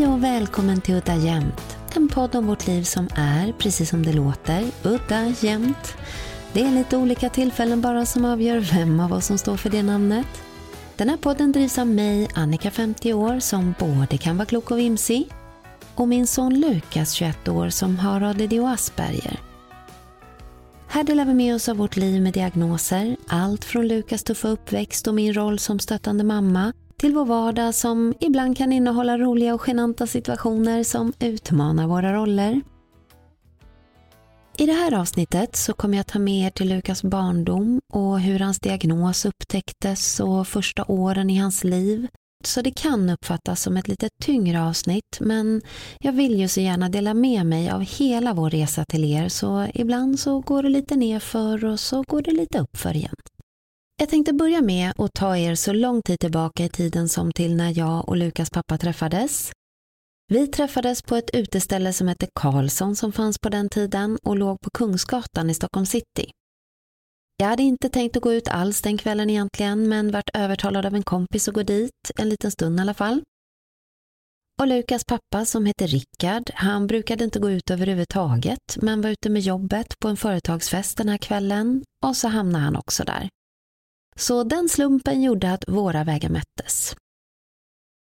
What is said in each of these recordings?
Hej och välkommen till Udda Jämt. En podd om vårt liv som är, precis som det låter, udda jämt. Det är lite olika tillfällen bara som avgör vem av oss som står för det namnet. Den här podden drivs av mig, Annika 50 år, som både kan vara klok och vimsig och min son Lukas 21 år som har ADD och Asperger. Här delar vi med oss av vårt liv med diagnoser, allt från Lukas tuffa uppväxt och min roll som stöttande mamma till vår vardag som ibland kan innehålla roliga och genanta situationer som utmanar våra roller. I det här avsnittet så kommer jag ta med er till Lukas barndom och hur hans diagnos upptäcktes och första åren i hans liv. Så det kan uppfattas som ett lite tyngre avsnitt men jag vill ju så gärna dela med mig av hela vår resa till er så ibland så går det lite nerför och så går det lite uppför igen. Jag tänkte börja med att ta er så lång tid tillbaka i tiden som till när jag och Lukas pappa träffades. Vi träffades på ett uteställe som hette Karlsson som fanns på den tiden och låg på Kungsgatan i Stockholm city. Jag hade inte tänkt att gå ut alls den kvällen egentligen men vart övertalad av en kompis att gå dit, en liten stund i alla fall. Och Lukas pappa som hette Rickard, han brukade inte gå ut överhuvudtaget men var ute med jobbet på en företagsfest den här kvällen och så hamnade han också där. Så den slumpen gjorde att våra vägar möttes.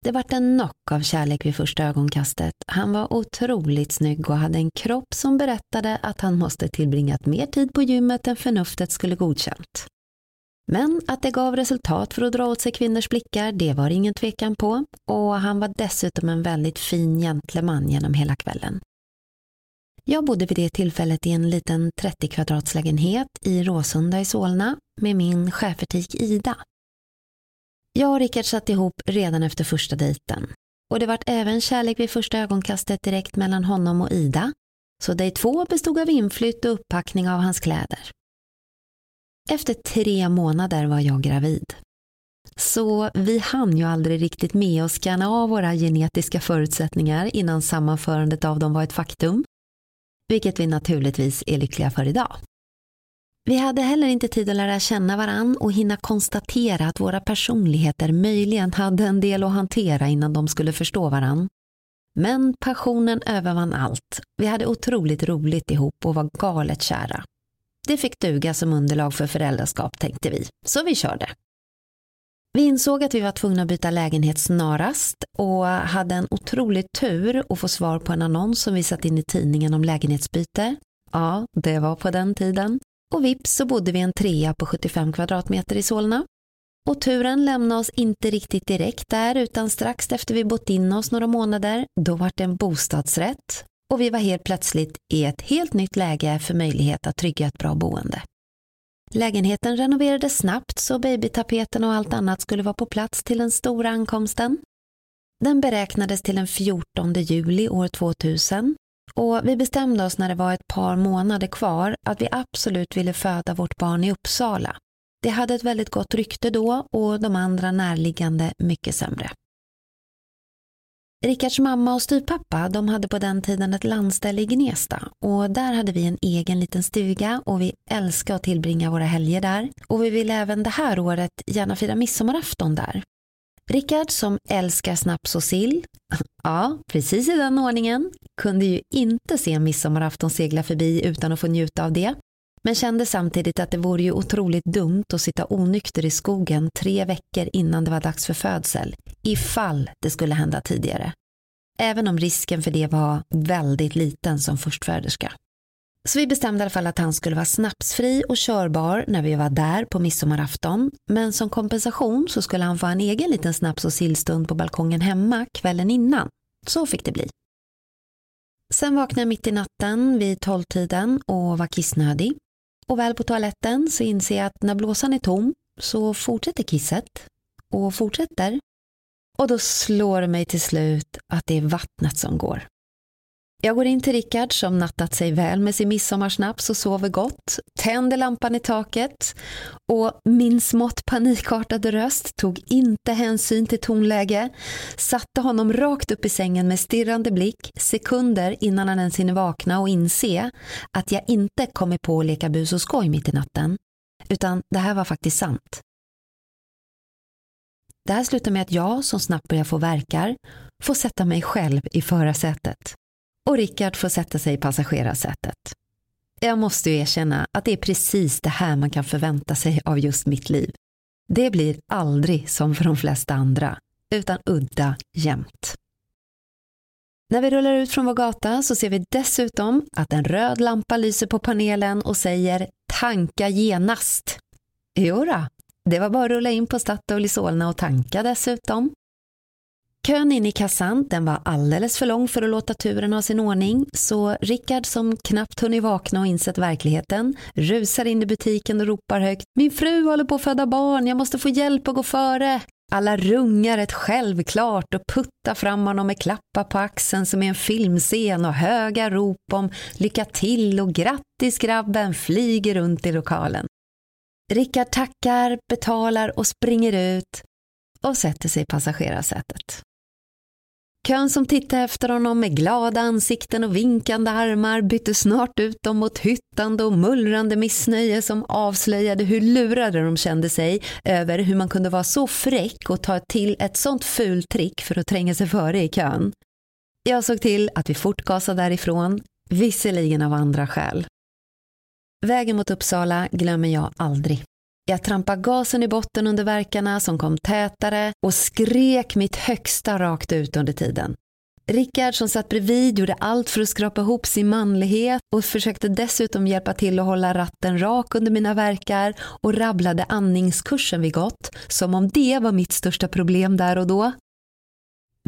Det vart en knock av kärlek vid första ögonkastet. Han var otroligt snygg och hade en kropp som berättade att han måste tillbringat mer tid på gymmet än förnuftet skulle godkänt. Men att det gav resultat för att dra åt sig kvinnors blickar, det var ingen tvekan på och han var dessutom en väldigt fin gentleman genom hela kvällen. Jag bodde vid det tillfället i en liten 30 kvadratslägenhet i Råsunda i Solna med min schäfertik Ida. Jag och Rickard satt ihop redan efter första dejten och det vart även kärlek vid första ögonkastet direkt mellan honom och Ida så dejt två bestod av inflytt och upppackning av hans kläder. Efter tre månader var jag gravid. Så vi hann ju aldrig riktigt med att skanna av våra genetiska förutsättningar innan sammanförandet av dem var ett faktum vilket vi naturligtvis är lyckliga för idag. Vi hade heller inte tid att lära känna varann och hinna konstatera att våra personligheter möjligen hade en del att hantera innan de skulle förstå varann. Men passionen övervann allt. Vi hade otroligt roligt ihop och var galet kära. Det fick duga som underlag för föräldraskap tänkte vi, så vi körde. Vi insåg att vi var tvungna att byta lägenhet snarast och hade en otrolig tur att få svar på en annons som vi satt in i tidningen om lägenhetsbyte. Ja, det var på den tiden. Och vips så bodde vi en trea på 75 kvadratmeter i Solna. Och turen lämnade oss inte riktigt direkt där utan strax efter vi bott in oss några månader, då var det en bostadsrätt och vi var helt plötsligt i ett helt nytt läge för möjlighet att trygga ett bra boende. Lägenheten renoverades snabbt så babytapeten och allt annat skulle vara på plats till den stora ankomsten. Den beräknades till den 14 juli år 2000 och vi bestämde oss när det var ett par månader kvar att vi absolut ville föda vårt barn i Uppsala. Det hade ett väldigt gott rykte då och de andra närliggande mycket sämre. Rickards mamma och styvpappa de hade på den tiden ett landställe i Gnesta och där hade vi en egen liten stuga och vi älskade att tillbringa våra helger där och vi ville även det här året gärna fira midsommarafton där. Rickard som älskar snaps och sill, ja precis i den ordningen, kunde ju inte se midsommarafton segla förbi utan att få njuta av det. Men kände samtidigt att det vore ju otroligt dumt att sitta onykter i skogen tre veckor innan det var dags för födsel, ifall det skulle hända tidigare. Även om risken för det var väldigt liten som förstföderska. Så vi bestämde i alla fall att han skulle vara snapsfri och körbar när vi var där på midsommarafton. Men som kompensation så skulle han få en egen liten snaps och sillstund på balkongen hemma kvällen innan. Så fick det bli. Sen vaknade jag mitt i natten vid tolvtiden och var kissnödig. Och väl på toaletten så inser jag att när blåsan är tom så fortsätter kisset och fortsätter. Och då slår det mig till slut att det är vattnet som går. Jag går in till Rickard som nattat sig väl med sin midsommarsnaps och sover gott, tänder lampan i taket och min smått panikartade röst tog inte hänsyn till tonläge, satte honom rakt upp i sängen med stirrande blick sekunder innan han ens hinner vakna och inse att jag inte kommit på att leka bus och skoj mitt i natten, utan det här var faktiskt sant. Det här slutar med att jag, som snabbt börjar få verkar, får sätta mig själv i förarsätet och Rickard får sätta sig i passagerarsätet. Jag måste ju erkänna att det är precis det här man kan förvänta sig av just mitt liv. Det blir aldrig som för de flesta andra, utan udda jämt. När vi rullar ut från vår gata så ser vi dessutom att en röd lampa lyser på panelen och säger tanka genast. Jodå, det var bara att rulla in på Statoil i Solna och tanka dessutom. Kön in i kassan den var alldeles för lång för att låta turen ha sin ordning så Rickard som knappt hunnit vakna och insett verkligheten rusar in i butiken och ropar högt Min fru håller på att föda barn, jag måste få hjälp att gå före. Alla rungar ett självklart och puttar fram honom med klappar på axeln som i en filmscen och höga rop om lycka till och grattis grabben flyger runt i lokalen. Rickard tackar, betalar och springer ut och sätter sig i passagerarsätet. Kön som tittade efter honom med glada ansikten och vinkande armar bytte snart ut dem mot hyttande och mullrande missnöje som avslöjade hur lurade de kände sig över hur man kunde vara så fräck och ta till ett sånt fult trick för att tränga sig före i kön. Jag såg till att vi fortgasade därifrån, visserligen av andra skäl. Vägen mot Uppsala glömmer jag aldrig. Jag trampade gasen i botten under verkarna som kom tätare och skrek mitt högsta rakt ut under tiden. Rickard som satt bredvid gjorde allt för att skrapa ihop sin manlighet och försökte dessutom hjälpa till att hålla ratten rak under mina verkar och rabblade andningskursen vi gått som om det var mitt största problem där och då.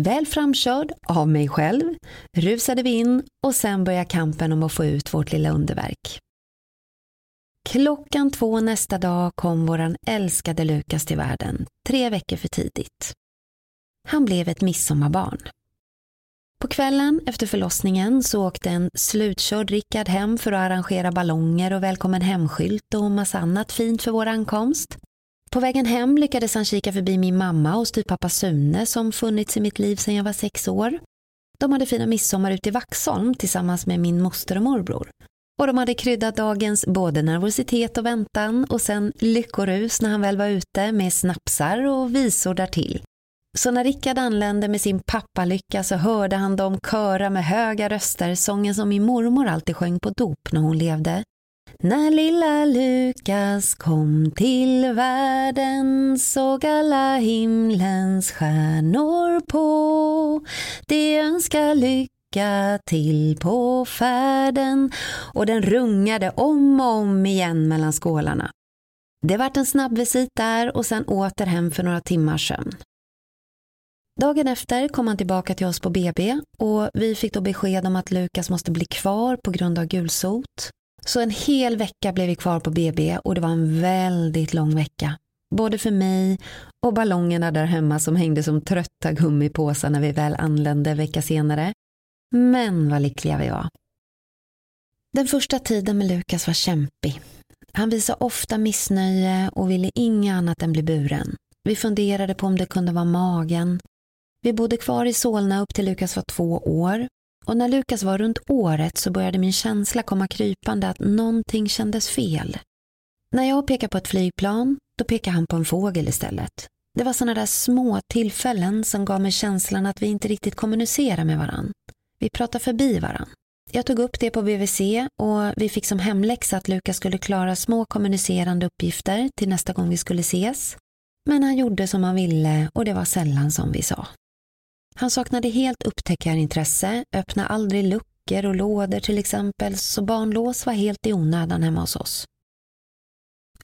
Väl framkörd av mig själv rusade vi in och sen började kampen om att få ut vårt lilla underverk. Klockan två nästa dag kom våran älskade Lukas till världen, tre veckor för tidigt. Han blev ett midsommarbarn. På kvällen efter förlossningen så åkte en slutkörd Rickard hem för att arrangera ballonger och välkommen hemskylt och massa annat fint för vår ankomst. På vägen hem lyckades han kika förbi min mamma och styvpappa Sune som funnits i mitt liv sedan jag var sex år. De hade fina midsommar ute i Vaxholm tillsammans med min moster och morbror. Och de hade kryddat dagens både nervositet och väntan och sen lyckorus när han väl var ute med snapsar och visor därtill. Så när Rickard anlände med sin pappalycka så hörde han dem köra med höga röster sången som min mormor alltid sjöng på dop när hon levde. När lilla Lukas kom till världen såg alla himlens stjärnor på. De önskar lycka lycka till på färden och den rungade om och om igen mellan skålarna. Det vart en snabbvisit där och sen åter hem för några timmars sömn. Dagen efter kom han tillbaka till oss på BB och vi fick då besked om att Lukas måste bli kvar på grund av gulsot. Så en hel vecka blev vi kvar på BB och det var en väldigt lång vecka. Både för mig och ballongerna där hemma som hängde som trötta gummipåsar när vi väl anlände en vecka senare. Men vad lyckliga vi var. Den första tiden med Lukas var kämpig. Han visade ofta missnöje och ville inget annat än bli buren. Vi funderade på om det kunde vara magen. Vi bodde kvar i Solna upp till Lukas var två år och när Lukas var runt året så började min känsla komma krypande att någonting kändes fel. När jag pekade på ett flygplan, då pekade han på en fågel istället. Det var sådana där små tillfällen som gav mig känslan att vi inte riktigt kommunicerar med varandra. Vi pratade förbi varann. Jag tog upp det på BVC och vi fick som hemläxa att Lukas skulle klara små kommunicerande uppgifter till nästa gång vi skulle ses. Men han gjorde som han ville och det var sällan som vi sa. Han saknade helt upptäckarintresse, öppnade aldrig luckor och lådor till exempel, så barnlås var helt i onödan hemma hos oss.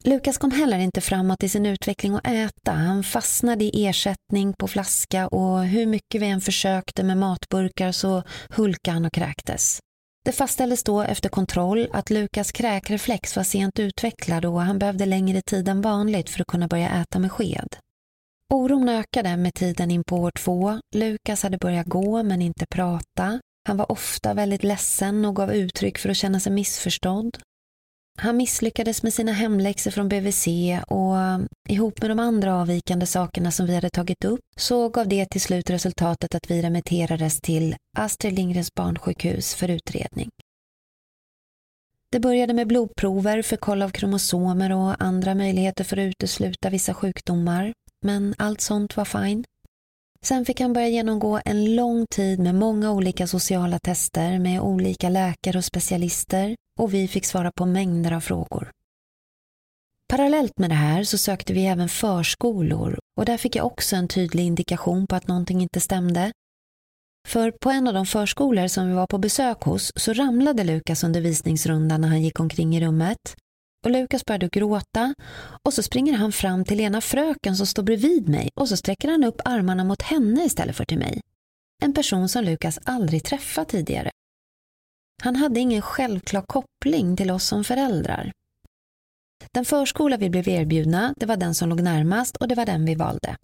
Lukas kom heller inte framåt i sin utveckling att äta. Han fastnade i ersättning på flaska och hur mycket vi än försökte med matburkar så hulkade han och kräktes. Det fastställdes då efter kontroll att Lukas kräkreflex var sent utvecklad och han behövde längre tid än vanligt för att kunna börja äta med sked. Oron ökade med tiden in på år två. Lukas hade börjat gå men inte prata. Han var ofta väldigt ledsen och gav uttryck för att känna sig missförstådd. Han misslyckades med sina hemläxor från BVC och um, ihop med de andra avvikande sakerna som vi hade tagit upp så gav det till slut resultatet att vi remitterades till Astrid Lindgrens barnsjukhus för utredning. Det började med blodprover för koll av kromosomer och andra möjligheter för att utesluta vissa sjukdomar, men allt sånt var fine. Sen fick han börja genomgå en lång tid med många olika sociala tester med olika läkare och specialister och vi fick svara på mängder av frågor. Parallellt med det här så sökte vi även förskolor och där fick jag också en tydlig indikation på att någonting inte stämde. För på en av de förskolor som vi var på besök hos så ramlade Lukas under visningsrundan när han gick omkring i rummet. Och Lukas började gråta och så springer han fram till ena fröken som står bredvid mig och så sträcker han upp armarna mot henne istället för till mig. En person som Lukas aldrig träffat tidigare. Han hade ingen självklar koppling till oss som föräldrar. Den förskola vi blev erbjudna, det var den som låg närmast och det var den vi valde.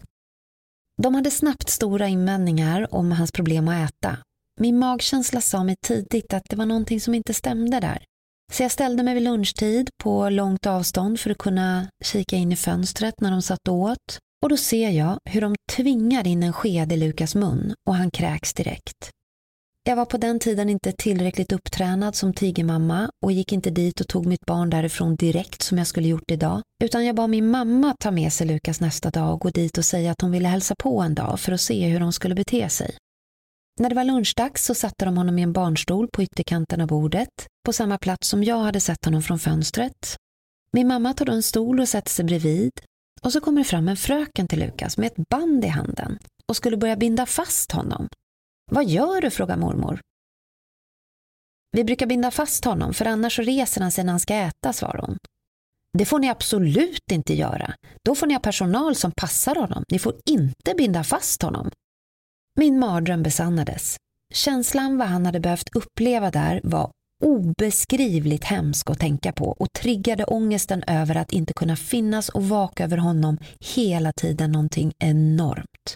De hade snabbt stora invändningar om hans problem att äta. Min magkänsla sa mig tidigt att det var någonting som inte stämde där. Så jag ställde mig vid lunchtid på långt avstånd för att kunna kika in i fönstret när de satt åt. Och då ser jag hur de tvingar in en sked i Lukas mun och han kräks direkt. Jag var på den tiden inte tillräckligt upptränad som tigermamma och gick inte dit och tog mitt barn därifrån direkt som jag skulle gjort idag. Utan jag bad min mamma ta med sig Lukas nästa dag och gå dit och säga att hon ville hälsa på en dag för att se hur de skulle bete sig. När det var lunchdags så satte de honom i en barnstol på ytterkanten av bordet, på samma plats som jag hade sett honom från fönstret. Min mamma tar då en stol och sätter sig bredvid och så kommer det fram en fröken till Lukas med ett band i handen och skulle börja binda fast honom. Vad gör du? frågar mormor. Vi brukar binda fast honom för annars så reser han sig när han ska äta, svarar hon. Det får ni absolut inte göra. Då får ni ha personal som passar honom. Ni får inte binda fast honom. Min mardröm besannades. Känslan vad han hade behövt uppleva där var obeskrivligt hemsk att tänka på och triggade ångesten över att inte kunna finnas och vaka över honom hela tiden någonting enormt.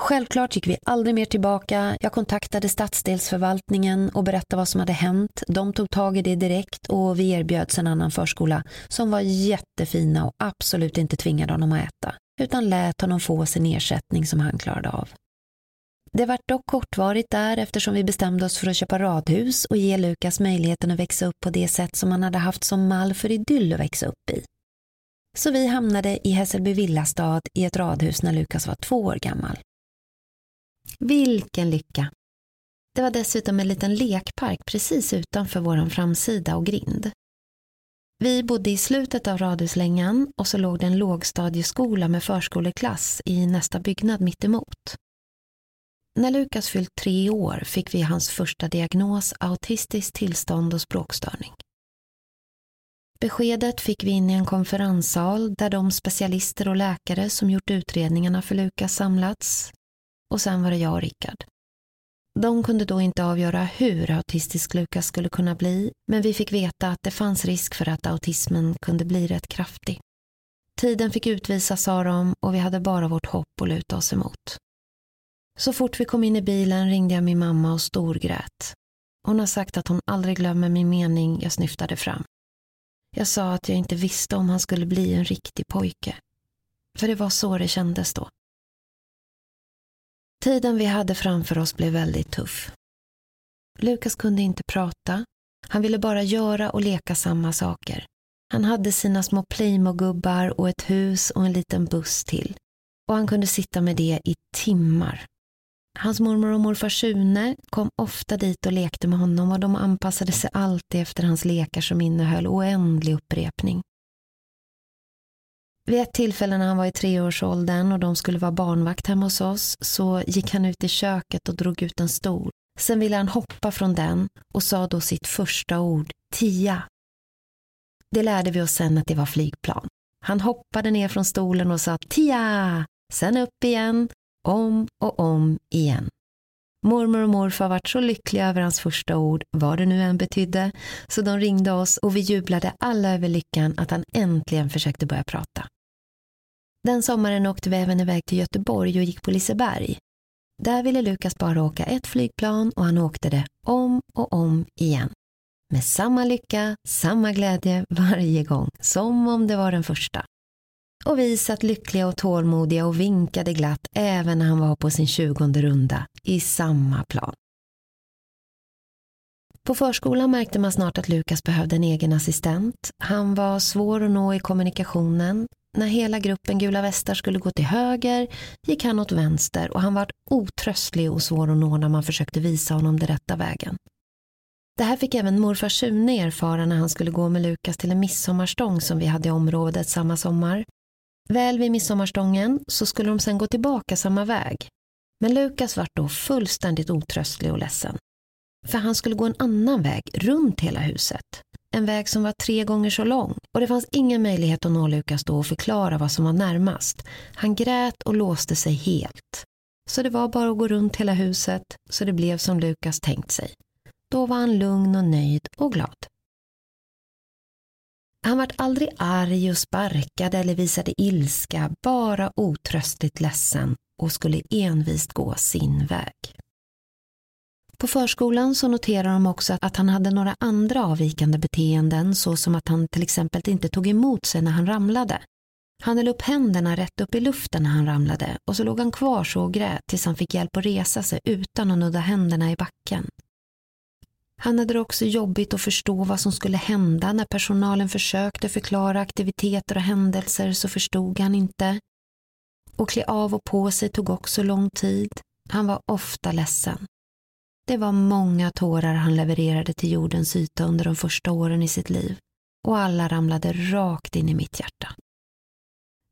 Självklart gick vi aldrig mer tillbaka. Jag kontaktade stadsdelsförvaltningen och berättade vad som hade hänt. De tog tag i det direkt och vi erbjöds en annan förskola som var jättefina och absolut inte tvingade honom att äta utan lät honom få sin ersättning som han klarade av. Det vart dock kortvarigt där eftersom vi bestämde oss för att köpa radhus och ge Lukas möjligheten att växa upp på det sätt som han hade haft som mall för idyll att växa upp i. Så vi hamnade i Hässelby villastad i ett radhus när Lukas var två år gammal. Vilken lycka! Det var dessutom en liten lekpark precis utanför vår framsida och grind. Vi bodde i slutet av radhuslängan och så låg det en lågstadieskola med förskoleklass i nästa byggnad mittemot. När Lukas fyllt tre år fick vi hans första diagnos autistiskt tillstånd och språkstörning. Beskedet fick vi in i en konferenssal där de specialister och läkare som gjort utredningarna för Lukas samlats. Och sen var det jag och Rickard. De kunde då inte avgöra hur autistisk Lukas skulle kunna bli, men vi fick veta att det fanns risk för att autismen kunde bli rätt kraftig. Tiden fick utvisa, sa de, och vi hade bara vårt hopp att luta oss emot. Så fort vi kom in i bilen ringde jag min mamma och storgrät. Hon har sagt att hon aldrig glömmer min mening jag snyftade fram. Jag sa att jag inte visste om han skulle bli en riktig pojke. För det var så det kändes då. Tiden vi hade framför oss blev väldigt tuff. Lukas kunde inte prata. Han ville bara göra och leka samma saker. Han hade sina små Playmo-gubbar och ett hus och en liten buss till. Och han kunde sitta med det i timmar. Hans mormor och morfar Sune kom ofta dit och lekte med honom och de anpassade sig alltid efter hans lekar som innehöll oändlig upprepning. Vid ett tillfälle när han var i treårsåldern och de skulle vara barnvakt hemma hos oss så gick han ut i köket och drog ut en stol. Sen ville han hoppa från den och sa då sitt första ord, tia. Det lärde vi oss sen att det var flygplan. Han hoppade ner från stolen och sa tia, sen upp igen, om och om igen. Mormor och morfar vart så lyckliga över hans första ord, vad det nu än betydde, så de ringde oss och vi jublade alla över lyckan att han äntligen försökte börja prata. Den sommaren åkte vi även iväg till Göteborg och gick på Liseberg. Där ville Lukas bara åka ett flygplan och han åkte det om och om igen. Med samma lycka, samma glädje varje gång, som om det var den första. Och vi satt lyckliga och tålmodiga och vinkade glatt även när han var på sin tjugonde runda i samma plan. På förskolan märkte man snart att Lukas behövde en egen assistent. Han var svår att nå i kommunikationen. När hela gruppen gula västar skulle gå till höger gick han åt vänster och han var otröstlig och svår att nå när man försökte visa honom den rätta vägen. Det här fick även morfar Sune erfara när han skulle gå med Lukas till en midsommarstång som vi hade i området samma sommar. Väl vid midsommarstången så skulle de sen gå tillbaka samma väg. Men Lukas var då fullständigt otröstlig och ledsen. För han skulle gå en annan väg runt hela huset. En väg som var tre gånger så lång och det fanns ingen möjlighet att nå Lukas då och förklara vad som var närmast. Han grät och låste sig helt. Så det var bara att gå runt hela huset så det blev som Lukas tänkt sig. Då var han lugn och nöjd och glad. Han vart aldrig arg och sparkad eller visade ilska, bara otröstligt ledsen och skulle envist gå sin väg. På förskolan så noterar de också att han hade några andra avvikande beteenden såsom att han till exempel inte tog emot sig när han ramlade. Han höll upp händerna rätt upp i luften när han ramlade och så låg han kvar så och grät tills han fick hjälp att resa sig utan att nudda händerna i backen. Han hade det också jobbigt att förstå vad som skulle hända när personalen försökte förklara aktiviteter och händelser så förstod han inte. Och klä av och på sig tog också lång tid. Han var ofta ledsen. Det var många tårar han levererade till jordens yta under de första åren i sitt liv och alla ramlade rakt in i mitt hjärta.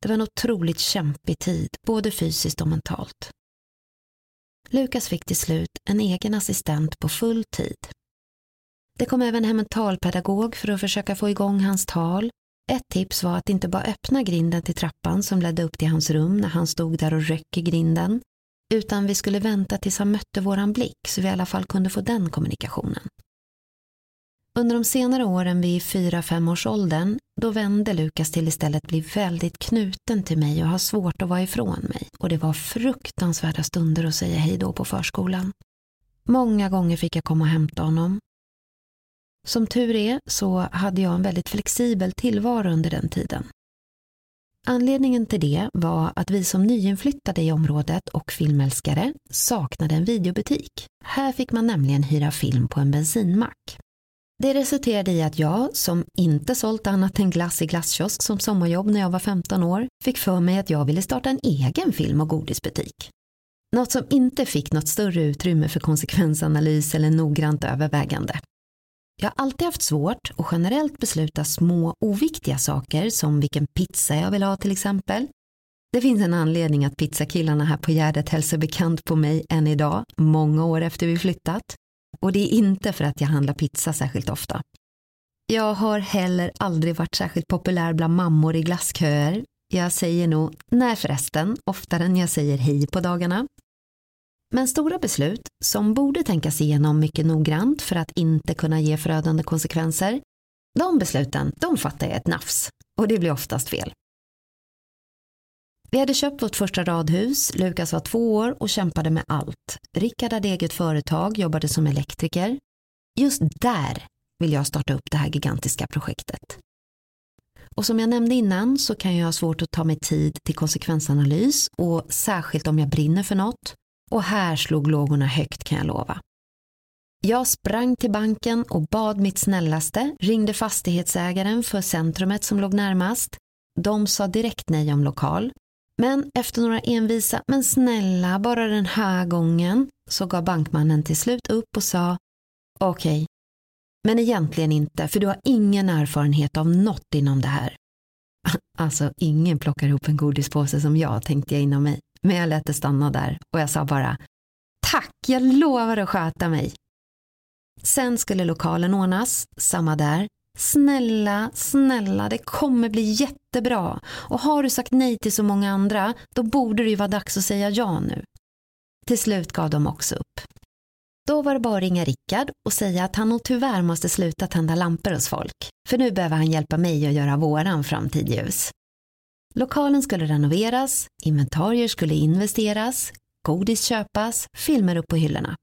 Det var en otroligt kämpig tid, både fysiskt och mentalt. Lukas fick till slut en egen assistent på full tid. Det kom även hem en talpedagog för att försöka få igång hans tal. Ett tips var att inte bara öppna grinden till trappan som ledde upp till hans rum när han stod där och röck i grinden, utan vi skulle vänta tills han mötte våran blick så vi i alla fall kunde få den kommunikationen. Under de senare åren vid 4-5 års åldern, då vände Lukas till istället bli väldigt knuten till mig och ha svårt att vara ifrån mig. Och det var fruktansvärda stunder att säga hej då på förskolan. Många gånger fick jag komma och hämta honom som tur är så hade jag en väldigt flexibel tillvaro under den tiden. Anledningen till det var att vi som nyinflyttade i området och filmälskare saknade en videobutik. Här fick man nämligen hyra film på en bensinmack. Det resulterade i att jag, som inte sålt annat än glass i glasskiosk som sommarjobb när jag var 15 år, fick för mig att jag ville starta en egen film och godisbutik. Något som inte fick något större utrymme för konsekvensanalys eller noggrant övervägande. Jag har alltid haft svårt att generellt besluta små oviktiga saker som vilken pizza jag vill ha till exempel. Det finns en anledning att pizzakillarna här på Gärdet hälsar bekant på mig än idag, många år efter vi flyttat. Och det är inte för att jag handlar pizza särskilt ofta. Jag har heller aldrig varit särskilt populär bland mammor i glassköer. Jag säger nog nej förresten oftare än jag säger hej på dagarna. Men stora beslut, som borde tänkas igenom mycket noggrant för att inte kunna ge förödande konsekvenser, de besluten, de fattar jag ett nafs. Och det blir oftast fel. Vi hade köpt vårt första radhus, Lukas var två år och kämpade med allt. Rickard hade eget företag, jobbade som elektriker. Just där vill jag starta upp det här gigantiska projektet. Och som jag nämnde innan så kan jag ha svårt att ta mig tid till konsekvensanalys och särskilt om jag brinner för något och här slog lågorna högt kan jag lova. Jag sprang till banken och bad mitt snällaste, ringde fastighetsägaren för centrumet som låg närmast. De sa direkt nej om lokal. Men efter några envisa, men snälla, bara den här gången, så gav bankmannen till slut upp och sa okej, okay, men egentligen inte, för du har ingen erfarenhet av något inom det här. Alltså, ingen plockar ihop en godispåse som jag, tänkte jag inom mig. Men jag lät det stanna där och jag sa bara Tack, jag lovar att sköta mig. Sen skulle lokalen ordnas, samma där. Snälla, snälla, det kommer bli jättebra. Och har du sagt nej till så många andra, då borde det ju vara dags att säga ja nu. Till slut gav de också upp. Då var det bara att ringa Rickard och säga att han nog tyvärr måste sluta tända lampor hos folk. För nu behöver han hjälpa mig att göra våran framtid ljus. Lokalen skulle renoveras, inventarier skulle investeras, godis köpas, filmer upp på hyllorna.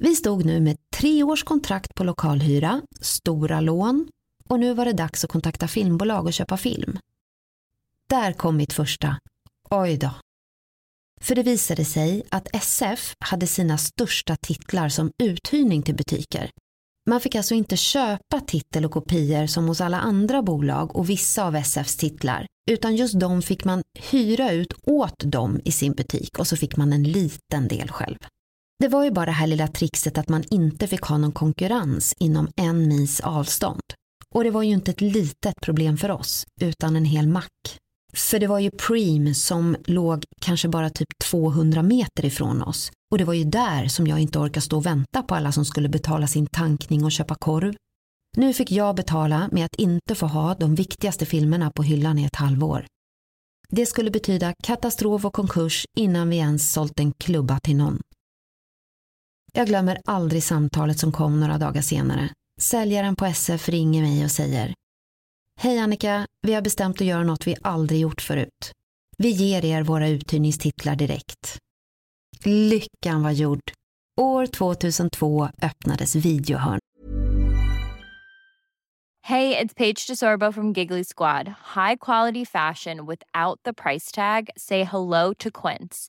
Vi stod nu med tre års kontrakt på lokalhyra, stora lån och nu var det dags att kontakta filmbolag och köpa film. Där kom mitt första oj då. För det visade sig att SF hade sina största titlar som uthyrning till butiker. Man fick alltså inte köpa titel och kopior som hos alla andra bolag och vissa av SFs titlar, utan just de fick man hyra ut åt dem i sin butik och så fick man en liten del själv. Det var ju bara det här lilla trixet att man inte fick ha någon konkurrens inom en mils avstånd. Och det var ju inte ett litet problem för oss, utan en hel mack. För det var ju Preem som låg kanske bara typ 200 meter ifrån oss. Och det var ju där som jag inte orkade stå och vänta på alla som skulle betala sin tankning och köpa korv. Nu fick jag betala med att inte få ha de viktigaste filmerna på hyllan i ett halvår. Det skulle betyda katastrof och konkurs innan vi ens sålt en klubba till någon. Jag glömmer aldrig samtalet som kom några dagar senare. Säljaren på SF ringer mig och säger Hej Annika, vi har bestämt att göra något vi aldrig gjort förut. Vi ger er våra uthyrningstitlar direkt. Lyckan var gjord. År 2002 öppnades videohörn. det it's Paige DeSorbo from Giggly Squad. High quality fashion without the price tag. Say hello to Quince.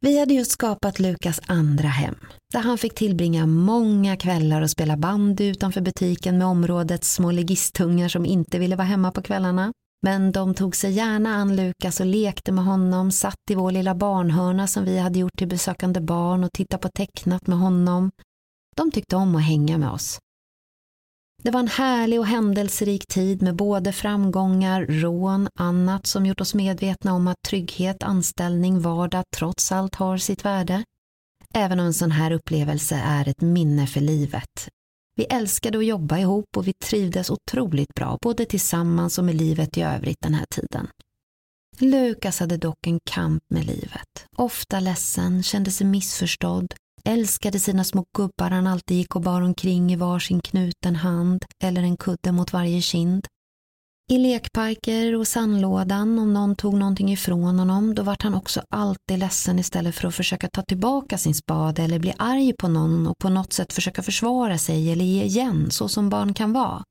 Vi hade just skapat Lukas andra hem, där han fick tillbringa många kvällar och spela bandy utanför butiken med områdets små legistungar som inte ville vara hemma på kvällarna. Men de tog sig gärna an Lukas och lekte med honom, satt i vår lilla barnhörna som vi hade gjort till besökande barn och tittade på tecknat med honom. De tyckte om att hänga med oss. Det var en härlig och händelserik tid med både framgångar, rån, annat som gjort oss medvetna om att trygghet, anställning, vardag trots allt har sitt värde. Även om en sån här upplevelse är ett minne för livet. Vi älskade att jobba ihop och vi trivdes otroligt bra, både tillsammans och med livet i övrigt den här tiden. Lukas hade dock en kamp med livet. Ofta ledsen, kände sig missförstådd, älskade sina små gubbar han alltid gick och bar omkring i varsin knuten hand eller en kudde mot varje kind. I lekparker och sandlådan, om någon tog någonting ifrån honom, då vart han också alltid ledsen istället för att försöka ta tillbaka sin spade eller bli arg på någon och på något sätt försöka försvara sig eller ge igen, så som barn kan vara.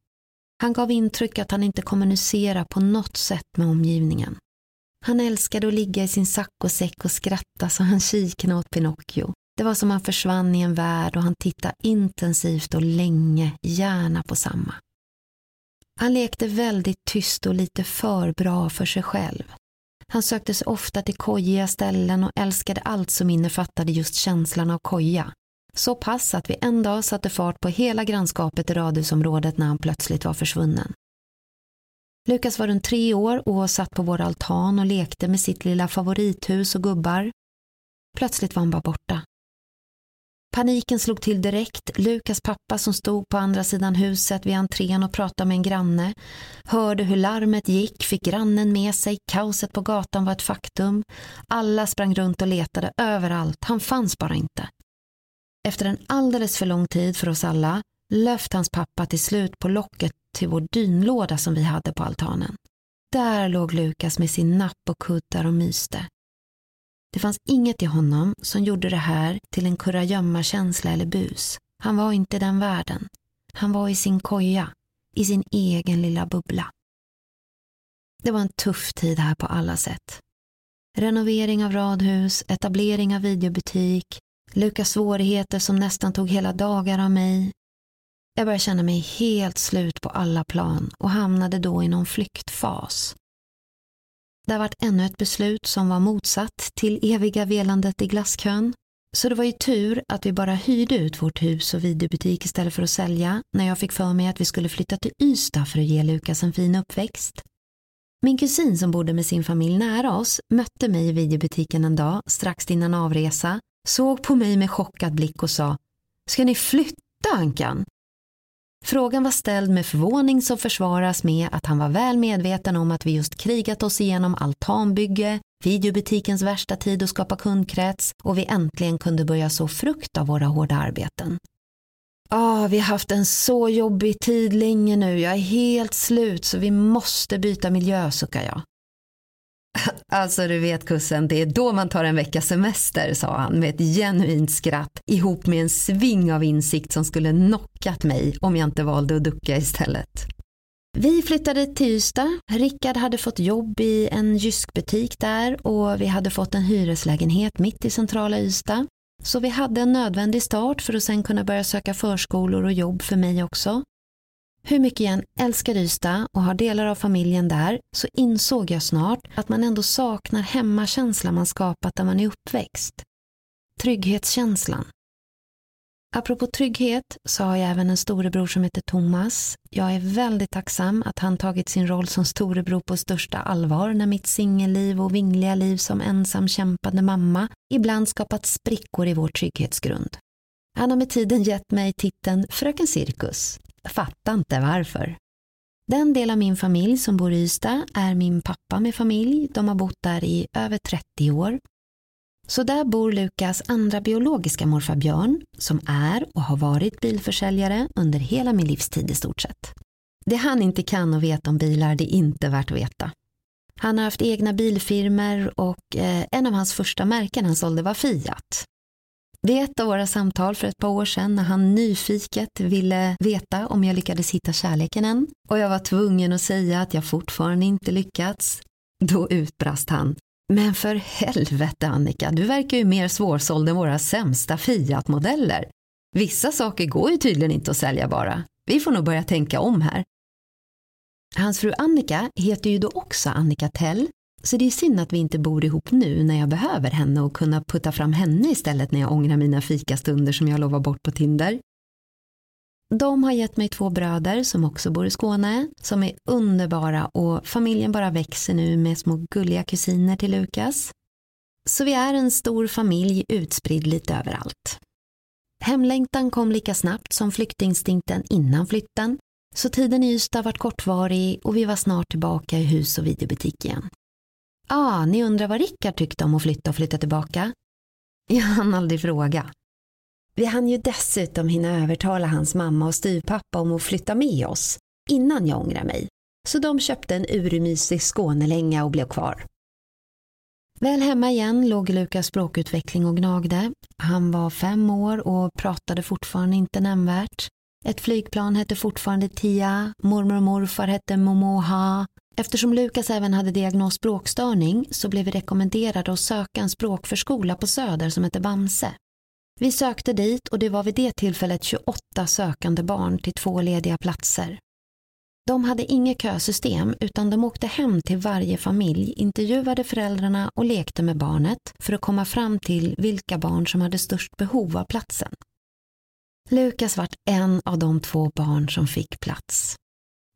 Han gav intryck att han inte kommunicerar på något sätt med omgivningen. Han älskade att ligga i sin saccosäck och skratta så han kiknade åt Pinocchio. Det var som han försvann i en värld och han tittade intensivt och länge, gärna på samma. Han lekte väldigt tyst och lite för bra för sig själv. Han sökte sig ofta till kojiga ställen och älskade allt som innefattade just känslan av koja. Så pass att vi en dag satte fart på hela grannskapet i radhusområdet när han plötsligt var försvunnen. Lukas var runt tre år och satt på vår altan och lekte med sitt lilla favorithus och gubbar. Plötsligt var han bara borta. Paniken slog till direkt. Lukas pappa som stod på andra sidan huset vid entrén och pratade med en granne. Hörde hur larmet gick, fick grannen med sig. Kaoset på gatan var ett faktum. Alla sprang runt och letade överallt. Han fanns bara inte. Efter en alldeles för lång tid för oss alla löft hans pappa till slut på locket till vår dynlåda som vi hade på altanen. Där låg Lukas med sin napp och kuddar och myste. Det fanns inget i honom som gjorde det här till en kurragömma-känsla eller bus. Han var inte i den världen. Han var i sin koja, i sin egen lilla bubbla. Det var en tuff tid här på alla sätt. Renovering av radhus, etablering av videobutik, Lukas svårigheter som nästan tog hela dagar av mig. Jag började känna mig helt slut på alla plan och hamnade då i någon flyktfas. Det har varit ännu ett beslut som var motsatt till eviga velandet i glasskön. Så det var ju tur att vi bara hyrde ut vårt hus och videobutik istället för att sälja när jag fick för mig att vi skulle flytta till Ystad för att ge Lukas en fin uppväxt. Min kusin som bodde med sin familj nära oss mötte mig i videobutiken en dag strax innan avresa, såg på mig med chockad blick och sa Ska ni flytta Ankan? Frågan var ställd med förvåning som försvaras med att han var väl medveten om att vi just krigat oss igenom altanbygge, videobutikens värsta tid att skapa kundkrets och vi äntligen kunde börja så frukt av våra hårda arbeten. Ah, vi har haft en så jobbig tid länge nu, jag är helt slut så vi måste byta miljö, suckar jag. Alltså du vet kussen, det är då man tar en veckas semester, sa han med ett genuint skratt ihop med en sving av insikt som skulle knockat mig om jag inte valde att ducka istället. Vi flyttade till Ystad. Rickard hade fått jobb i en Jysk-butik där och vi hade fått en hyreslägenhet mitt i centrala Ystad. Så vi hade en nödvändig start för att sen kunna börja söka förskolor och jobb för mig också. Hur mycket jag än älskar Ystad och har delar av familjen där så insåg jag snart att man ändå saknar hemmakänslan man skapat där man är uppväxt. Trygghetskänslan. Apropå trygghet så har jag även en storebror som heter Thomas. Jag är väldigt tacksam att han tagit sin roll som storebror på största allvar när mitt singelliv och vingliga liv som ensam kämpande mamma ibland skapat sprickor i vår trygghetsgrund. Han har med tiden gett mig titeln Fröken Cirkus. Fattar inte varför. Den del av min familj som bor i Ystad är min pappa med familj. De har bott där i över 30 år. Så där bor Lukas andra biologiska morfar Björn som är och har varit bilförsäljare under hela min livstid i stort sett. Det han inte kan och vet om bilar det är inte värt att veta. Han har haft egna bilfirmer och eh, en av hans första märken han sålde var Fiat. Vid ett av våra samtal för ett par år sedan när han nyfiket ville veta om jag lyckades hitta kärleken än och jag var tvungen att säga att jag fortfarande inte lyckats, då utbrast han men för helvete Annika, du verkar ju mer svårsåld än våra sämsta Fiat-modeller. Vissa saker går ju tydligen inte att sälja bara. Vi får nog börja tänka om här. Hans fru Annika heter ju då också Annika Tell, så det är synd att vi inte bor ihop nu när jag behöver henne och kunna putta fram henne istället när jag ångrar mina fikastunder som jag lovar bort på Tinder. De har gett mig två bröder som också bor i Skåne, som är underbara och familjen bara växer nu med små gulliga kusiner till Lukas. Så vi är en stor familj utspridd lite överallt. Hemlängtan kom lika snabbt som flyktinstinkten innan flytten, så tiden i Ystad vart kortvarig och vi var snart tillbaka i hus och videobutik igen. Ah, ni undrar vad Rickard tyckte om att flytta och flytta tillbaka? Jag hann aldrig fråga. Vi hann ju dessutom hinna övertala hans mamma och styvpappa om att flytta med oss innan jag ångrar mig. Så de köpte en urmysig Skånelänga och blev kvar. Väl hemma igen låg Lukas språkutveckling och gnagde. Han var fem år och pratade fortfarande inte nämnvärt. Ett flygplan hette fortfarande Tia, mormor och morfar hette Momoha. Eftersom Lukas även hade diagnos språkstörning så blev vi rekommenderade att söka en språkförskola på Söder som hette Bamse. Vi sökte dit och det var vid det tillfället 28 sökande barn till två lediga platser. De hade inget kösystem utan de åkte hem till varje familj, intervjuade föräldrarna och lekte med barnet för att komma fram till vilka barn som hade störst behov av platsen. Lukas vart en av de två barn som fick plats.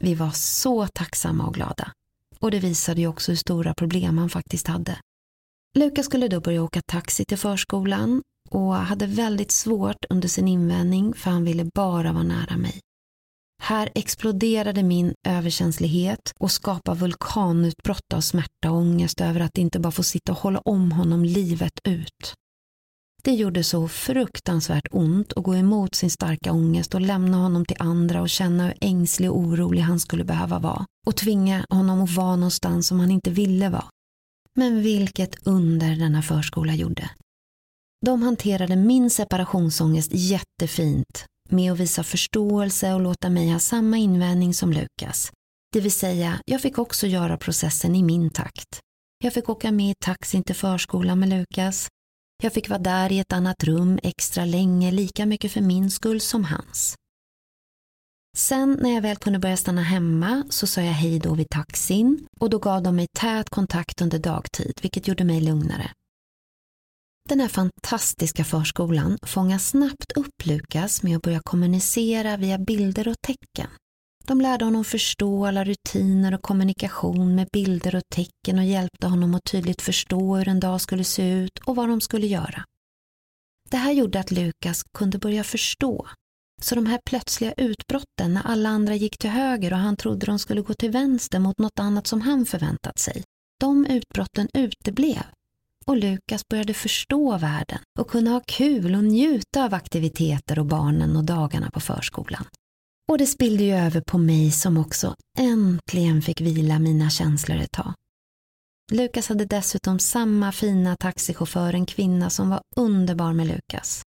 Vi var så tacksamma och glada. Och det visade ju också hur stora problem han faktiskt hade. Lukas skulle då börja åka taxi till förskolan och hade väldigt svårt under sin invändning för han ville bara vara nära mig. Här exploderade min överkänslighet och skapade vulkanutbrott av smärta och ångest över att inte bara få sitta och hålla om honom livet ut. Det gjorde så fruktansvärt ont att gå emot sin starka ångest och lämna honom till andra och känna hur ängslig och orolig han skulle behöva vara och tvinga honom att vara någonstans som han inte ville vara. Men vilket under denna förskola gjorde. De hanterade min separationsångest jättefint med att visa förståelse och låta mig ha samma invändning som Lukas. Det vill säga, jag fick också göra processen i min takt. Jag fick åka med i taxin till förskolan med Lukas. Jag fick vara där i ett annat rum extra länge, lika mycket för min skull som hans. Sen när jag väl kunde börja stanna hemma så sa jag hej då vid taxin och då gav de mig tät kontakt under dagtid, vilket gjorde mig lugnare. Den här fantastiska förskolan fångar snabbt upp Lukas med att börja kommunicera via bilder och tecken. De lärde honom förstå alla rutiner och kommunikation med bilder och tecken och hjälpte honom att tydligt förstå hur en dag skulle se ut och vad de skulle göra. Det här gjorde att Lukas kunde börja förstå. Så de här plötsliga utbrotten när alla andra gick till höger och han trodde de skulle gå till vänster mot något annat som han förväntat sig, de utbrotten uteblev och Lukas började förstå världen och kunna ha kul och njuta av aktiviteter och barnen och dagarna på förskolan. Och det spillde ju över på mig som också äntligen fick vila mina känslor ett tag. Lukas hade dessutom samma fina taxichaufför, en kvinna som var underbar med Lukas.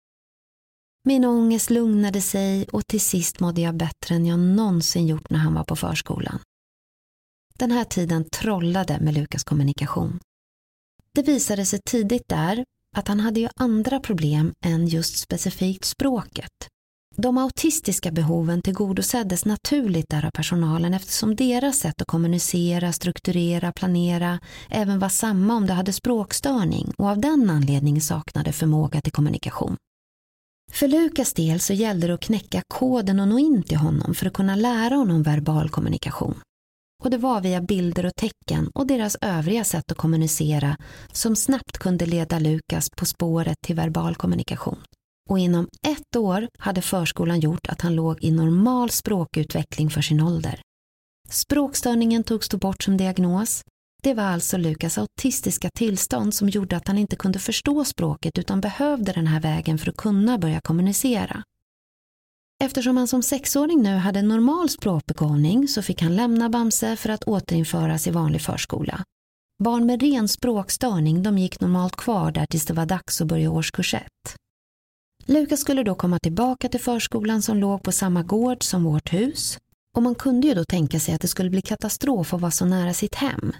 Min ångest lugnade sig och till sist mådde jag bättre än jag någonsin gjort när han var på förskolan. Den här tiden trollade med Lukas kommunikation. Det visade sig tidigt där att han hade ju andra problem än just specifikt språket. De autistiska behoven tillgodoseddes naturligt där av personalen eftersom deras sätt att kommunicera, strukturera, planera även var samma om de hade språkstörning och av den anledningen saknade förmåga till kommunikation. För Lukas del så gällde det att knäcka koden och nå in till honom för att kunna lära honom verbal kommunikation. Och det var via bilder och tecken och deras övriga sätt att kommunicera som snabbt kunde leda Lukas på spåret till verbal kommunikation och inom ett år hade förskolan gjort att han låg i normal språkutveckling för sin ålder. Språkstörningen togs då bort som diagnos. Det var alltså Lukas autistiska tillstånd som gjorde att han inte kunde förstå språket utan behövde den här vägen för att kunna börja kommunicera. Eftersom han som sexåring nu hade normal språkbegåvning så fick han lämna Bamse för att återinföras i vanlig förskola. Barn med ren språkstörning de gick normalt kvar där tills det var dags att börja årskurs 1. Lukas skulle då komma tillbaka till förskolan som låg på samma gård som vårt hus och man kunde ju då tänka sig att det skulle bli katastrof att vara så nära sitt hem.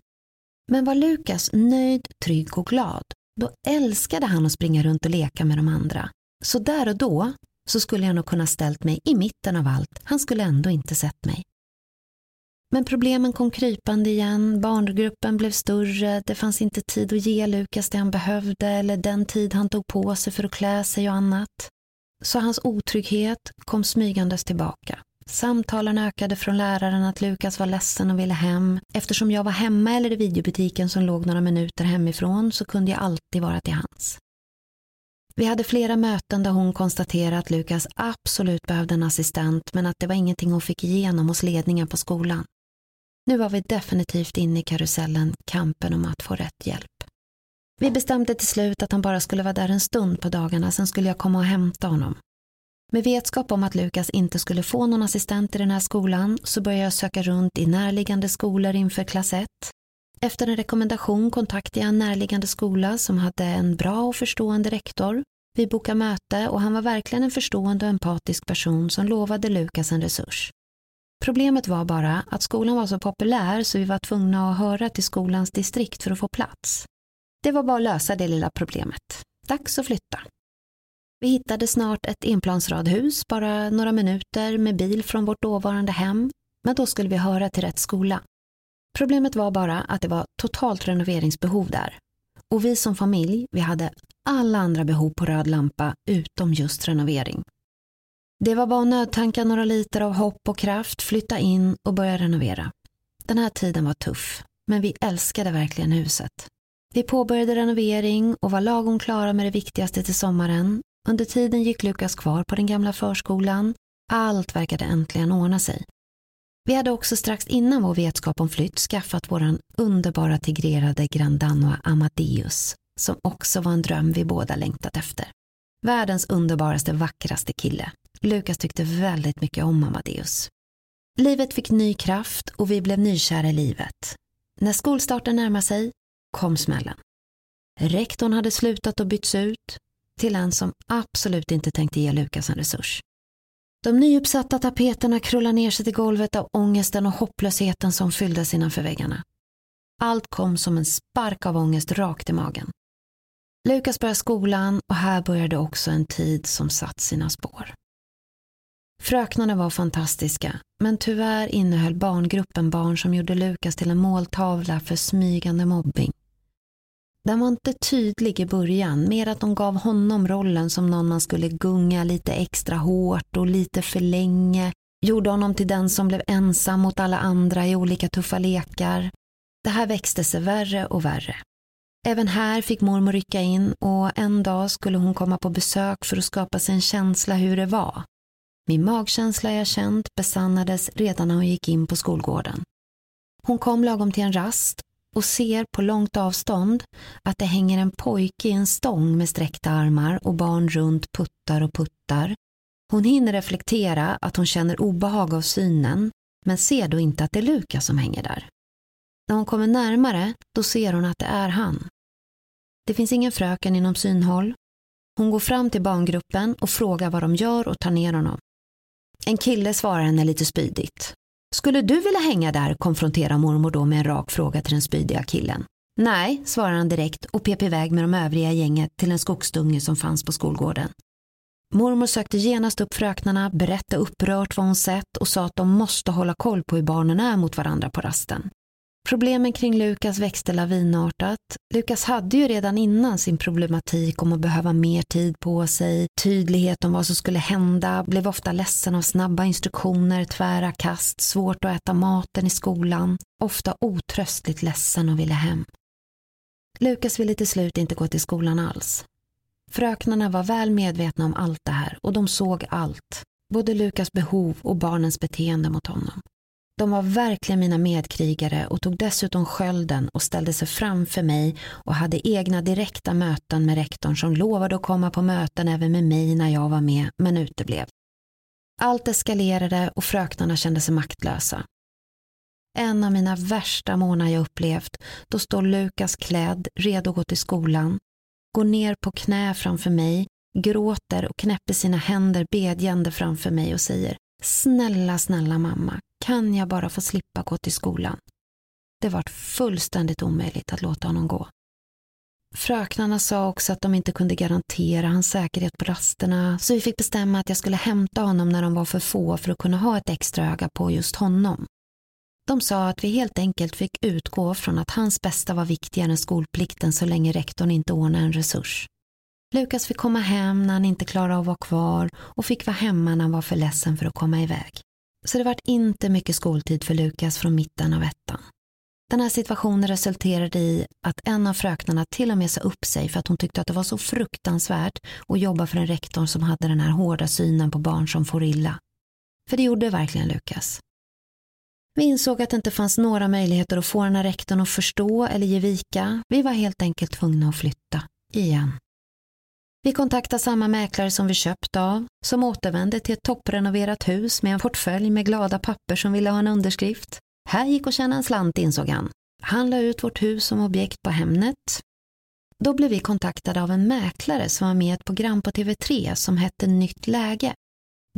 Men var Lukas nöjd, trygg och glad, då älskade han att springa runt och leka med de andra. Så där och då så skulle jag nog kunna ställt mig i mitten av allt, han skulle ändå inte sett mig. Men problemen kom krypande igen, barngruppen blev större, det fanns inte tid att ge Lukas det han behövde eller den tid han tog på sig för att klä sig och annat. Så hans otrygghet kom smygandes tillbaka. Samtalen ökade från läraren att Lukas var ledsen och ville hem. Eftersom jag var hemma eller i videobutiken som låg några minuter hemifrån så kunde jag alltid vara till hans. Vi hade flera möten där hon konstaterade att Lukas absolut behövde en assistent men att det var ingenting hon fick igenom hos ledningen på skolan. Nu var vi definitivt inne i karusellen, kampen om att få rätt hjälp. Vi bestämde till slut att han bara skulle vara där en stund på dagarna, sen skulle jag komma och hämta honom. Med vetskap om att Lukas inte skulle få någon assistent i den här skolan så började jag söka runt i närliggande skolor inför klass 1. Efter en rekommendation kontaktade jag en närliggande skola som hade en bra och förstående rektor. Vi bokade möte och han var verkligen en förstående och empatisk person som lovade Lukas en resurs. Problemet var bara att skolan var så populär så vi var tvungna att höra till skolans distrikt för att få plats. Det var bara att lösa det lilla problemet. Dags att flytta. Vi hittade snart ett enplansradhus, bara några minuter med bil från vårt dåvarande hem, men då skulle vi höra till rätt skola. Problemet var bara att det var totalt renoveringsbehov där. Och vi som familj, vi hade alla andra behov på röd lampa utom just renovering. Det var bara att nödtanka några liter av hopp och kraft, flytta in och börja renovera. Den här tiden var tuff, men vi älskade verkligen huset. Vi påbörjade renovering och var lagom klara med det viktigaste till sommaren. Under tiden gick Lukas kvar på den gamla förskolan. Allt verkade äntligen ordna sig. Vi hade också strax innan vår vetskap om flytt skaffat våran underbara tigrerade Grandanoa Amadeus, som också var en dröm vi båda längtat efter. Världens underbaraste, vackraste kille. Lukas tyckte väldigt mycket om Amadeus. Livet fick ny kraft och vi blev nykära i livet. När skolstarten närmade sig kom smällen. Rektorn hade slutat och bytts ut till en som absolut inte tänkte ge Lukas en resurs. De nyuppsatta tapeterna krullade ner sig till golvet av ångesten och hopplösheten som fylldes innanför väggarna. Allt kom som en spark av ångest rakt i magen. Lukas började skolan och här började också en tid som satt sina spår. Fröknarna var fantastiska, men tyvärr innehöll barngruppen barn som gjorde Lukas till en måltavla för smygande mobbing. Den var inte tydlig i början, mer att de gav honom rollen som någon man skulle gunga lite extra hårt och lite för länge, gjorde honom till den som blev ensam mot alla andra i olika tuffa lekar. Det här växte sig värre och värre. Även här fick mormor rycka in och en dag skulle hon komma på besök för att skapa sig en känsla hur det var. Min magkänsla jag känt besannades redan när hon gick in på skolgården. Hon kom lagom till en rast och ser på långt avstånd att det hänger en pojke i en stång med sträckta armar och barn runt puttar och puttar. Hon hinner reflektera att hon känner obehag av synen men ser då inte att det är Lukas som hänger där. När hon kommer närmare då ser hon att det är han. Det finns ingen fröken inom synhåll. Hon går fram till barngruppen och frågar vad de gör och tar ner honom. En kille svarar henne lite spydigt. Skulle du vilja hänga där? konfronterar mormor då med en rak fråga till den spydiga killen. Nej, svarar han direkt och pep iväg med de övriga gänget till en skogsdunge som fanns på skolgården. Mormor sökte genast upp fröknarna, berättade upprört vad hon sett och sa att de måste hålla koll på hur barnen är mot varandra på rasten. Problemen kring Lukas växte lavinartat. Lukas hade ju redan innan sin problematik om att behöva mer tid på sig, tydlighet om vad som skulle hända, blev ofta ledsen av snabba instruktioner, tvära kast, svårt att äta maten i skolan, ofta otröstligt ledsen och ville hem. Lukas ville till slut inte gå till skolan alls. Fröknarna var väl medvetna om allt det här och de såg allt, både Lukas behov och barnens beteende mot honom. De var verkligen mina medkrigare och tog dessutom skölden och ställde sig framför mig och hade egna direkta möten med rektorn som lovade att komma på möten även med mig när jag var med, men uteblev. Allt eskalerade och fröknarna kände sig maktlösa. En av mina värsta månader jag upplevt, då står Lukas klädd, redo att gå till skolan, går ner på knä framför mig, gråter och knäpper sina händer bedjande framför mig och säger Snälla, snälla mamma, kan jag bara få slippa gå till skolan? Det var fullständigt omöjligt att låta honom gå. Fröknarna sa också att de inte kunde garantera hans säkerhet på rasterna så vi fick bestämma att jag skulle hämta honom när de var för få för att kunna ha ett extra öga på just honom. De sa att vi helt enkelt fick utgå från att hans bästa var viktigare än skolplikten så länge rektorn inte ordnade en resurs. Lukas fick komma hem när han inte klarade av att vara kvar och fick vara hemma när han var för ledsen för att komma iväg. Så det vart inte mycket skoltid för Lukas från mitten av ettan. Den här situationen resulterade i att en av fröknarna till och med sa upp sig för att hon tyckte att det var så fruktansvärt att jobba för en rektor som hade den här hårda synen på barn som får illa. För det gjorde verkligen Lukas. Vi insåg att det inte fanns några möjligheter att få den här rektorn att förstå eller ge vika. Vi var helt enkelt tvungna att flytta. Igen. Vi kontaktade samma mäklare som vi köpt av, som återvände till ett topprenoverat hus med en portfölj med glada papper som ville ha en underskrift. Här gick att tjäna en slant insåg han. Han la ut vårt hus som objekt på Hemnet. Då blev vi kontaktade av en mäklare som var med i ett program på TV3 som hette Nytt läge.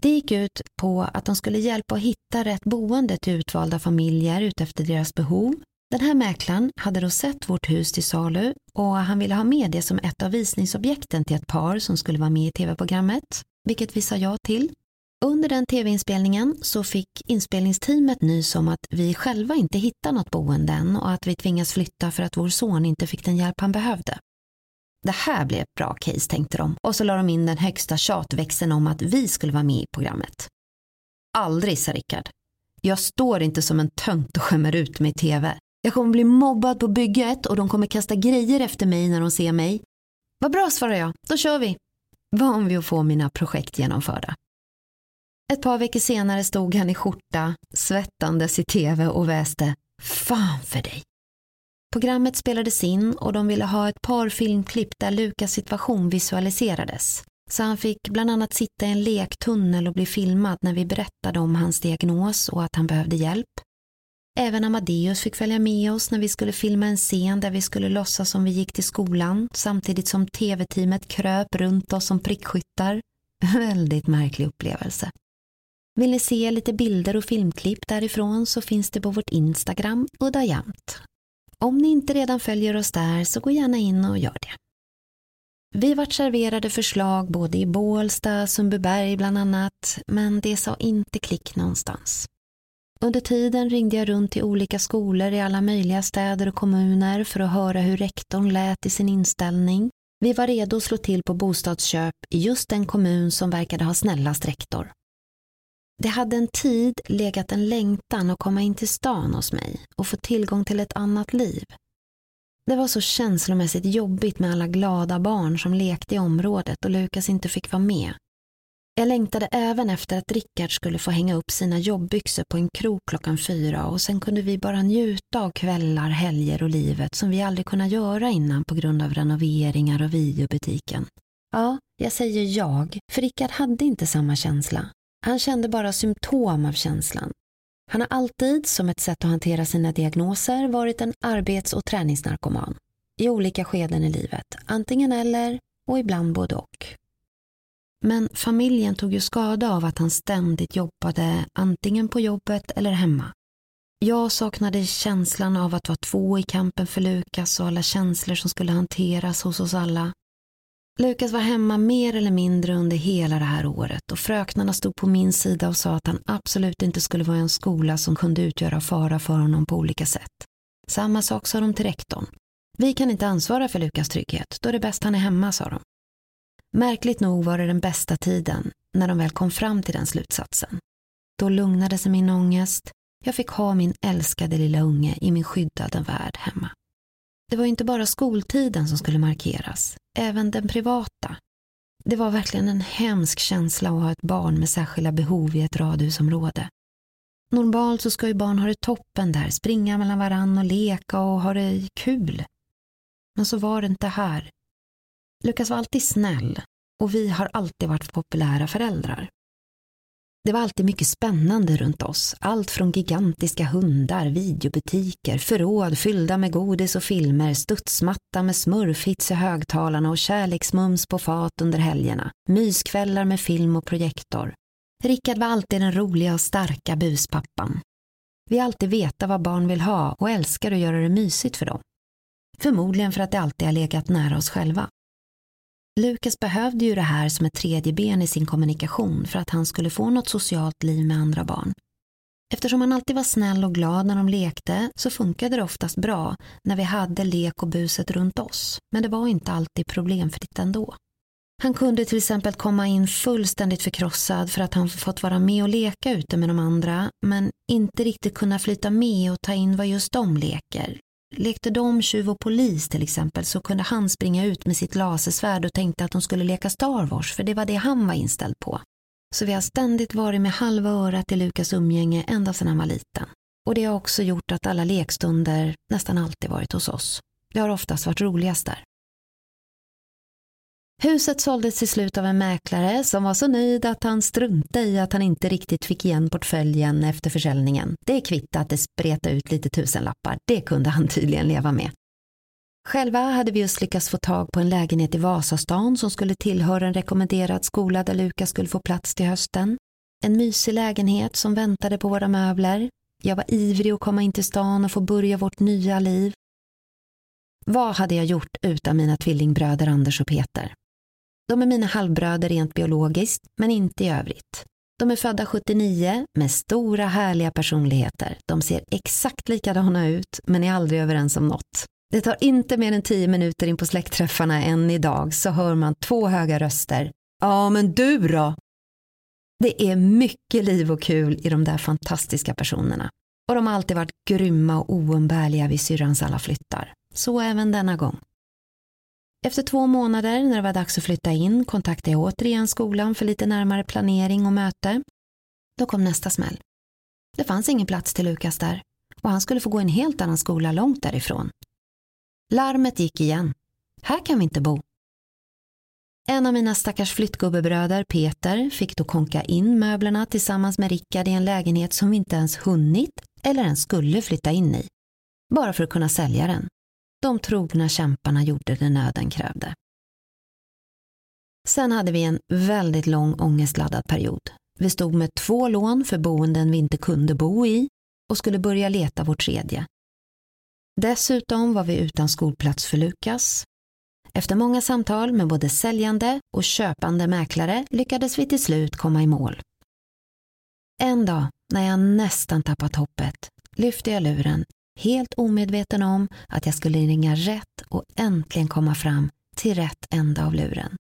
Det gick ut på att de skulle hjälpa att hitta rätt boende till utvalda familjer utefter deras behov den här mäklaren hade då sett vårt hus till salu och han ville ha med det som ett av visningsobjekten till ett par som skulle vara med i tv-programmet, vilket vi sa ja till. Under den tv-inspelningen så fick inspelningsteamet nys om att vi själva inte hittar något boende än och att vi tvingas flytta för att vår son inte fick den hjälp han behövde. Det här blev ett bra case tänkte de och så la de in den högsta tjatväxeln om att vi skulle vara med i programmet. Aldrig, sa Rickard. Jag står inte som en tönt och skämmer ut mig i tv. Jag kommer bli mobbad på bygget och de kommer kasta grejer efter mig när de ser mig. Vad bra, svarar jag. Då kör vi. Van vid att få mina projekt genomförda. Ett par veckor senare stod han i skjorta, svettandes i tv och väste Fan för dig. Programmet spelades in och de ville ha ett par filmklipp där Lukas situation visualiserades. Så han fick bland annat sitta i en lektunnel och bli filmad när vi berättade om hans diagnos och att han behövde hjälp. Även Amadeus fick följa med oss när vi skulle filma en scen där vi skulle låtsas som vi gick till skolan samtidigt som tv-teamet kröp runt oss som prickskyttar. Väldigt märklig upplevelse. Vill ni se lite bilder och filmklipp därifrån så finns det på vårt Instagram uddajamt. Om ni inte redan följer oss där så gå gärna in och gör det. Vi vart serverade förslag både i Bålsta, Sundbyberg bland annat, men det sa inte klick någonstans. Under tiden ringde jag runt till olika skolor i alla möjliga städer och kommuner för att höra hur rektorn lät i sin inställning. Vi var redo att slå till på bostadsköp i just den kommun som verkade ha snällast rektor. Det hade en tid legat en längtan att komma in till stan hos mig och få tillgång till ett annat liv. Det var så känslomässigt jobbigt med alla glada barn som lekte i området och Lukas inte fick vara med. Jag längtade även efter att Rickard skulle få hänga upp sina jobbbyxor på en krok klockan fyra och sen kunde vi bara njuta av kvällar, helger och livet som vi aldrig kunnat göra innan på grund av renoveringar och videobutiken. Ja, jag säger jag, för Rickard hade inte samma känsla. Han kände bara symptom av känslan. Han har alltid, som ett sätt att hantera sina diagnoser, varit en arbets och träningsnarkoman. I olika skeden i livet, antingen eller och ibland både och. Men familjen tog ju skada av att han ständigt jobbade antingen på jobbet eller hemma. Jag saknade känslan av att vara två i kampen för Lukas och alla känslor som skulle hanteras hos oss alla. Lukas var hemma mer eller mindre under hela det här året och fröknarna stod på min sida och sa att han absolut inte skulle vara i en skola som kunde utgöra fara för honom på olika sätt. Samma sak sa de till rektorn. Vi kan inte ansvara för Lukas trygghet, då är det bäst han är hemma, sa de. Märkligt nog var det den bästa tiden när de väl kom fram till den slutsatsen. Då lugnade sig min ångest. Jag fick ha min älskade lilla unge i min skyddade värld hemma. Det var inte bara skoltiden som skulle markeras, även den privata. Det var verkligen en hemsk känsla att ha ett barn med särskilda behov i ett radhusområde. Normalt så ska ju barn ha det toppen där, springa mellan varann och leka och ha det kul. Men så var det inte här. Lukas var alltid snäll och vi har alltid varit populära föräldrar. Det var alltid mycket spännande runt oss. Allt från gigantiska hundar, videobutiker, förråd fyllda med godis och filmer, studsmatta med smurfhits i högtalarna och kärleksmums på fat under helgerna. Myskvällar med film och projektor. Rickard var alltid den roliga och starka buspappan. Vi har alltid vetat vad barn vill ha och älskar att göra det mysigt för dem. Förmodligen för att det alltid har legat nära oss själva. Lukas behövde ju det här som ett tredje ben i sin kommunikation för att han skulle få något socialt liv med andra barn. Eftersom han alltid var snäll och glad när de lekte så funkade det oftast bra när vi hade lek och buset runt oss. Men det var inte alltid problemfritt ändå. Han kunde till exempel komma in fullständigt förkrossad för att han fått vara med och leka ute med de andra men inte riktigt kunna flyta med och ta in vad just de leker Lekte de tjuv och polis till exempel så kunde han springa ut med sitt lasersvärd och tänkte att de skulle leka Star Wars för det var det han var inställd på. Så vi har ständigt varit med halva örat i Lukas umgänge ända sedan han var liten. Och det har också gjort att alla lekstunder nästan alltid varit hos oss. Det har oftast varit roligast där. Huset såldes till slut av en mäklare som var så nöjd att han struntade i att han inte riktigt fick igen portföljen efter försäljningen. Det kvittade att det spretade ut lite tusenlappar. Det kunde han tydligen leva med. Själva hade vi just lyckats få tag på en lägenhet i Vasastan som skulle tillhöra en rekommenderad skola där Lukas skulle få plats till hösten. En mysig lägenhet som väntade på våra möbler. Jag var ivrig att komma in till stan och få börja vårt nya liv. Vad hade jag gjort utan mina tvillingbröder Anders och Peter? De är mina halvbröder rent biologiskt, men inte i övrigt. De är födda 79 med stora härliga personligheter. De ser exakt likadana ut, men är aldrig överens om något. Det tar inte mer än tio minuter in på släktträffarna än idag så hör man två höga röster. Ja, men du då? Det är mycket liv och kul i de där fantastiska personerna. Och de har alltid varit grymma och oumbärliga vid syrrans alla flyttar. Så även denna gång. Efter två månader när det var dags att flytta in kontaktade jag återigen skolan för lite närmare planering och möte. Då kom nästa smäll. Det fanns ingen plats till Lukas där och han skulle få gå i en helt annan skola långt därifrån. Larmet gick igen. Här kan vi inte bo. En av mina stackars flyttgubbebröder, Peter, fick då konka in möblerna tillsammans med Rickard i en lägenhet som vi inte ens hunnit eller ens skulle flytta in i. Bara för att kunna sälja den. De trogna kämparna gjorde det nöden krävde. Sen hade vi en väldigt lång ångestladdad period. Vi stod med två lån för boenden vi inte kunde bo i och skulle börja leta vårt tredje. Dessutom var vi utan skolplats för Lukas. Efter många samtal med både säljande och köpande mäklare lyckades vi till slut komma i mål. En dag, när jag nästan tappat hoppet, lyfte jag luren, helt omedveten om att jag skulle ringa rätt och äntligen komma fram till rätt ända av luren.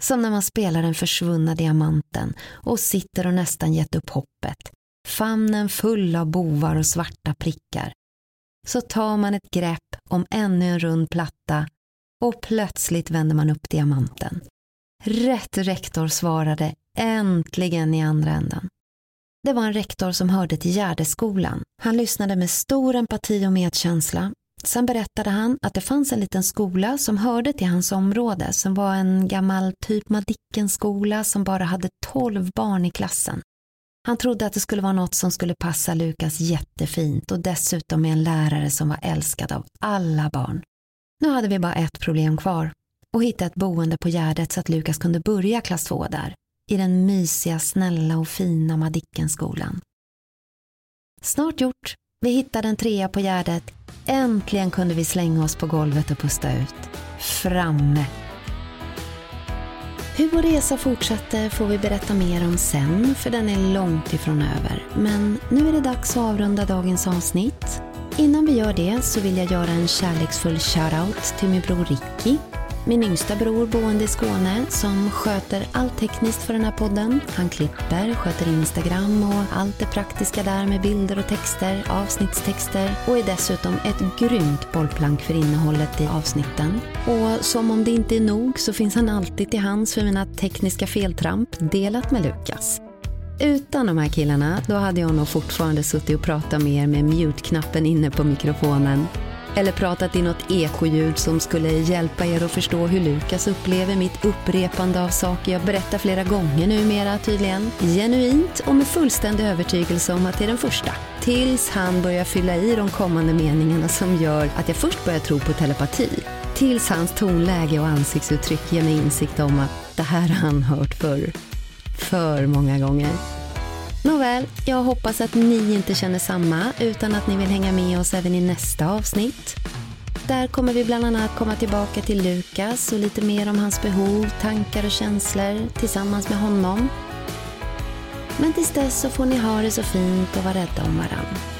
Som när man spelar den försvunna diamanten och sitter och nästan gett upp hoppet. Famnen full av bovar och svarta prickar. Så tar man ett grepp om ännu en rund platta och plötsligt vänder man upp diamanten. Rätt rektor svarade äntligen i andra änden. Det var en rektor som hörde till Gärdeskolan. Han lyssnade med stor empati och medkänsla. Sen berättade han att det fanns en liten skola som hörde till hans område som var en gammal typ Madickenskola som bara hade tolv barn i klassen. Han trodde att det skulle vara något som skulle passa Lukas jättefint och dessutom med en lärare som var älskad av alla barn. Nu hade vi bara ett problem kvar och hitta ett boende på Gärdet så att Lukas kunde börja klass två där i den mysiga, snälla och fina Madickenskolan. Snart gjort. Vi hittade en trea på Gärdet. Äntligen kunde vi slänga oss på golvet och pusta ut. Framme! Hur vår resa fortsatte får vi berätta mer om sen, för den är långt ifrån över. Men nu är det dags att avrunda dagens avsnitt. Innan vi gör det så vill jag göra en kärleksfull shoutout till min bror Ricky min yngsta bror boende i Skåne som sköter allt tekniskt för den här podden. Han klipper, sköter Instagram och allt det praktiska där med bilder och texter, avsnittstexter och är dessutom ett grymt bollplank för innehållet i avsnitten. Och som om det inte är nog så finns han alltid till hands för mina tekniska feltramp delat med Lukas. Utan de här killarna, då hade jag nog fortfarande suttit och pratat med er med mute-knappen inne på mikrofonen eller pratat i något ekoljud som skulle hjälpa er att förstå hur Lukas upplever mitt upprepande av saker jag berättar flera gånger numera tydligen. Genuint och med fullständig övertygelse om att det är den första. Tills han börjar fylla i de kommande meningarna som gör att jag först börjar tro på telepati. Tills hans tonläge och ansiktsuttryck ger mig insikt om att det här har han hört förr. För många gånger. Nåväl, jag hoppas att ni inte känner samma utan att ni vill hänga med oss även i nästa avsnitt. Där kommer vi bland annat komma tillbaka till Lukas och lite mer om hans behov, tankar och känslor tillsammans med honom. Men tills dess så får ni ha det så fint och vara rädda om varandra.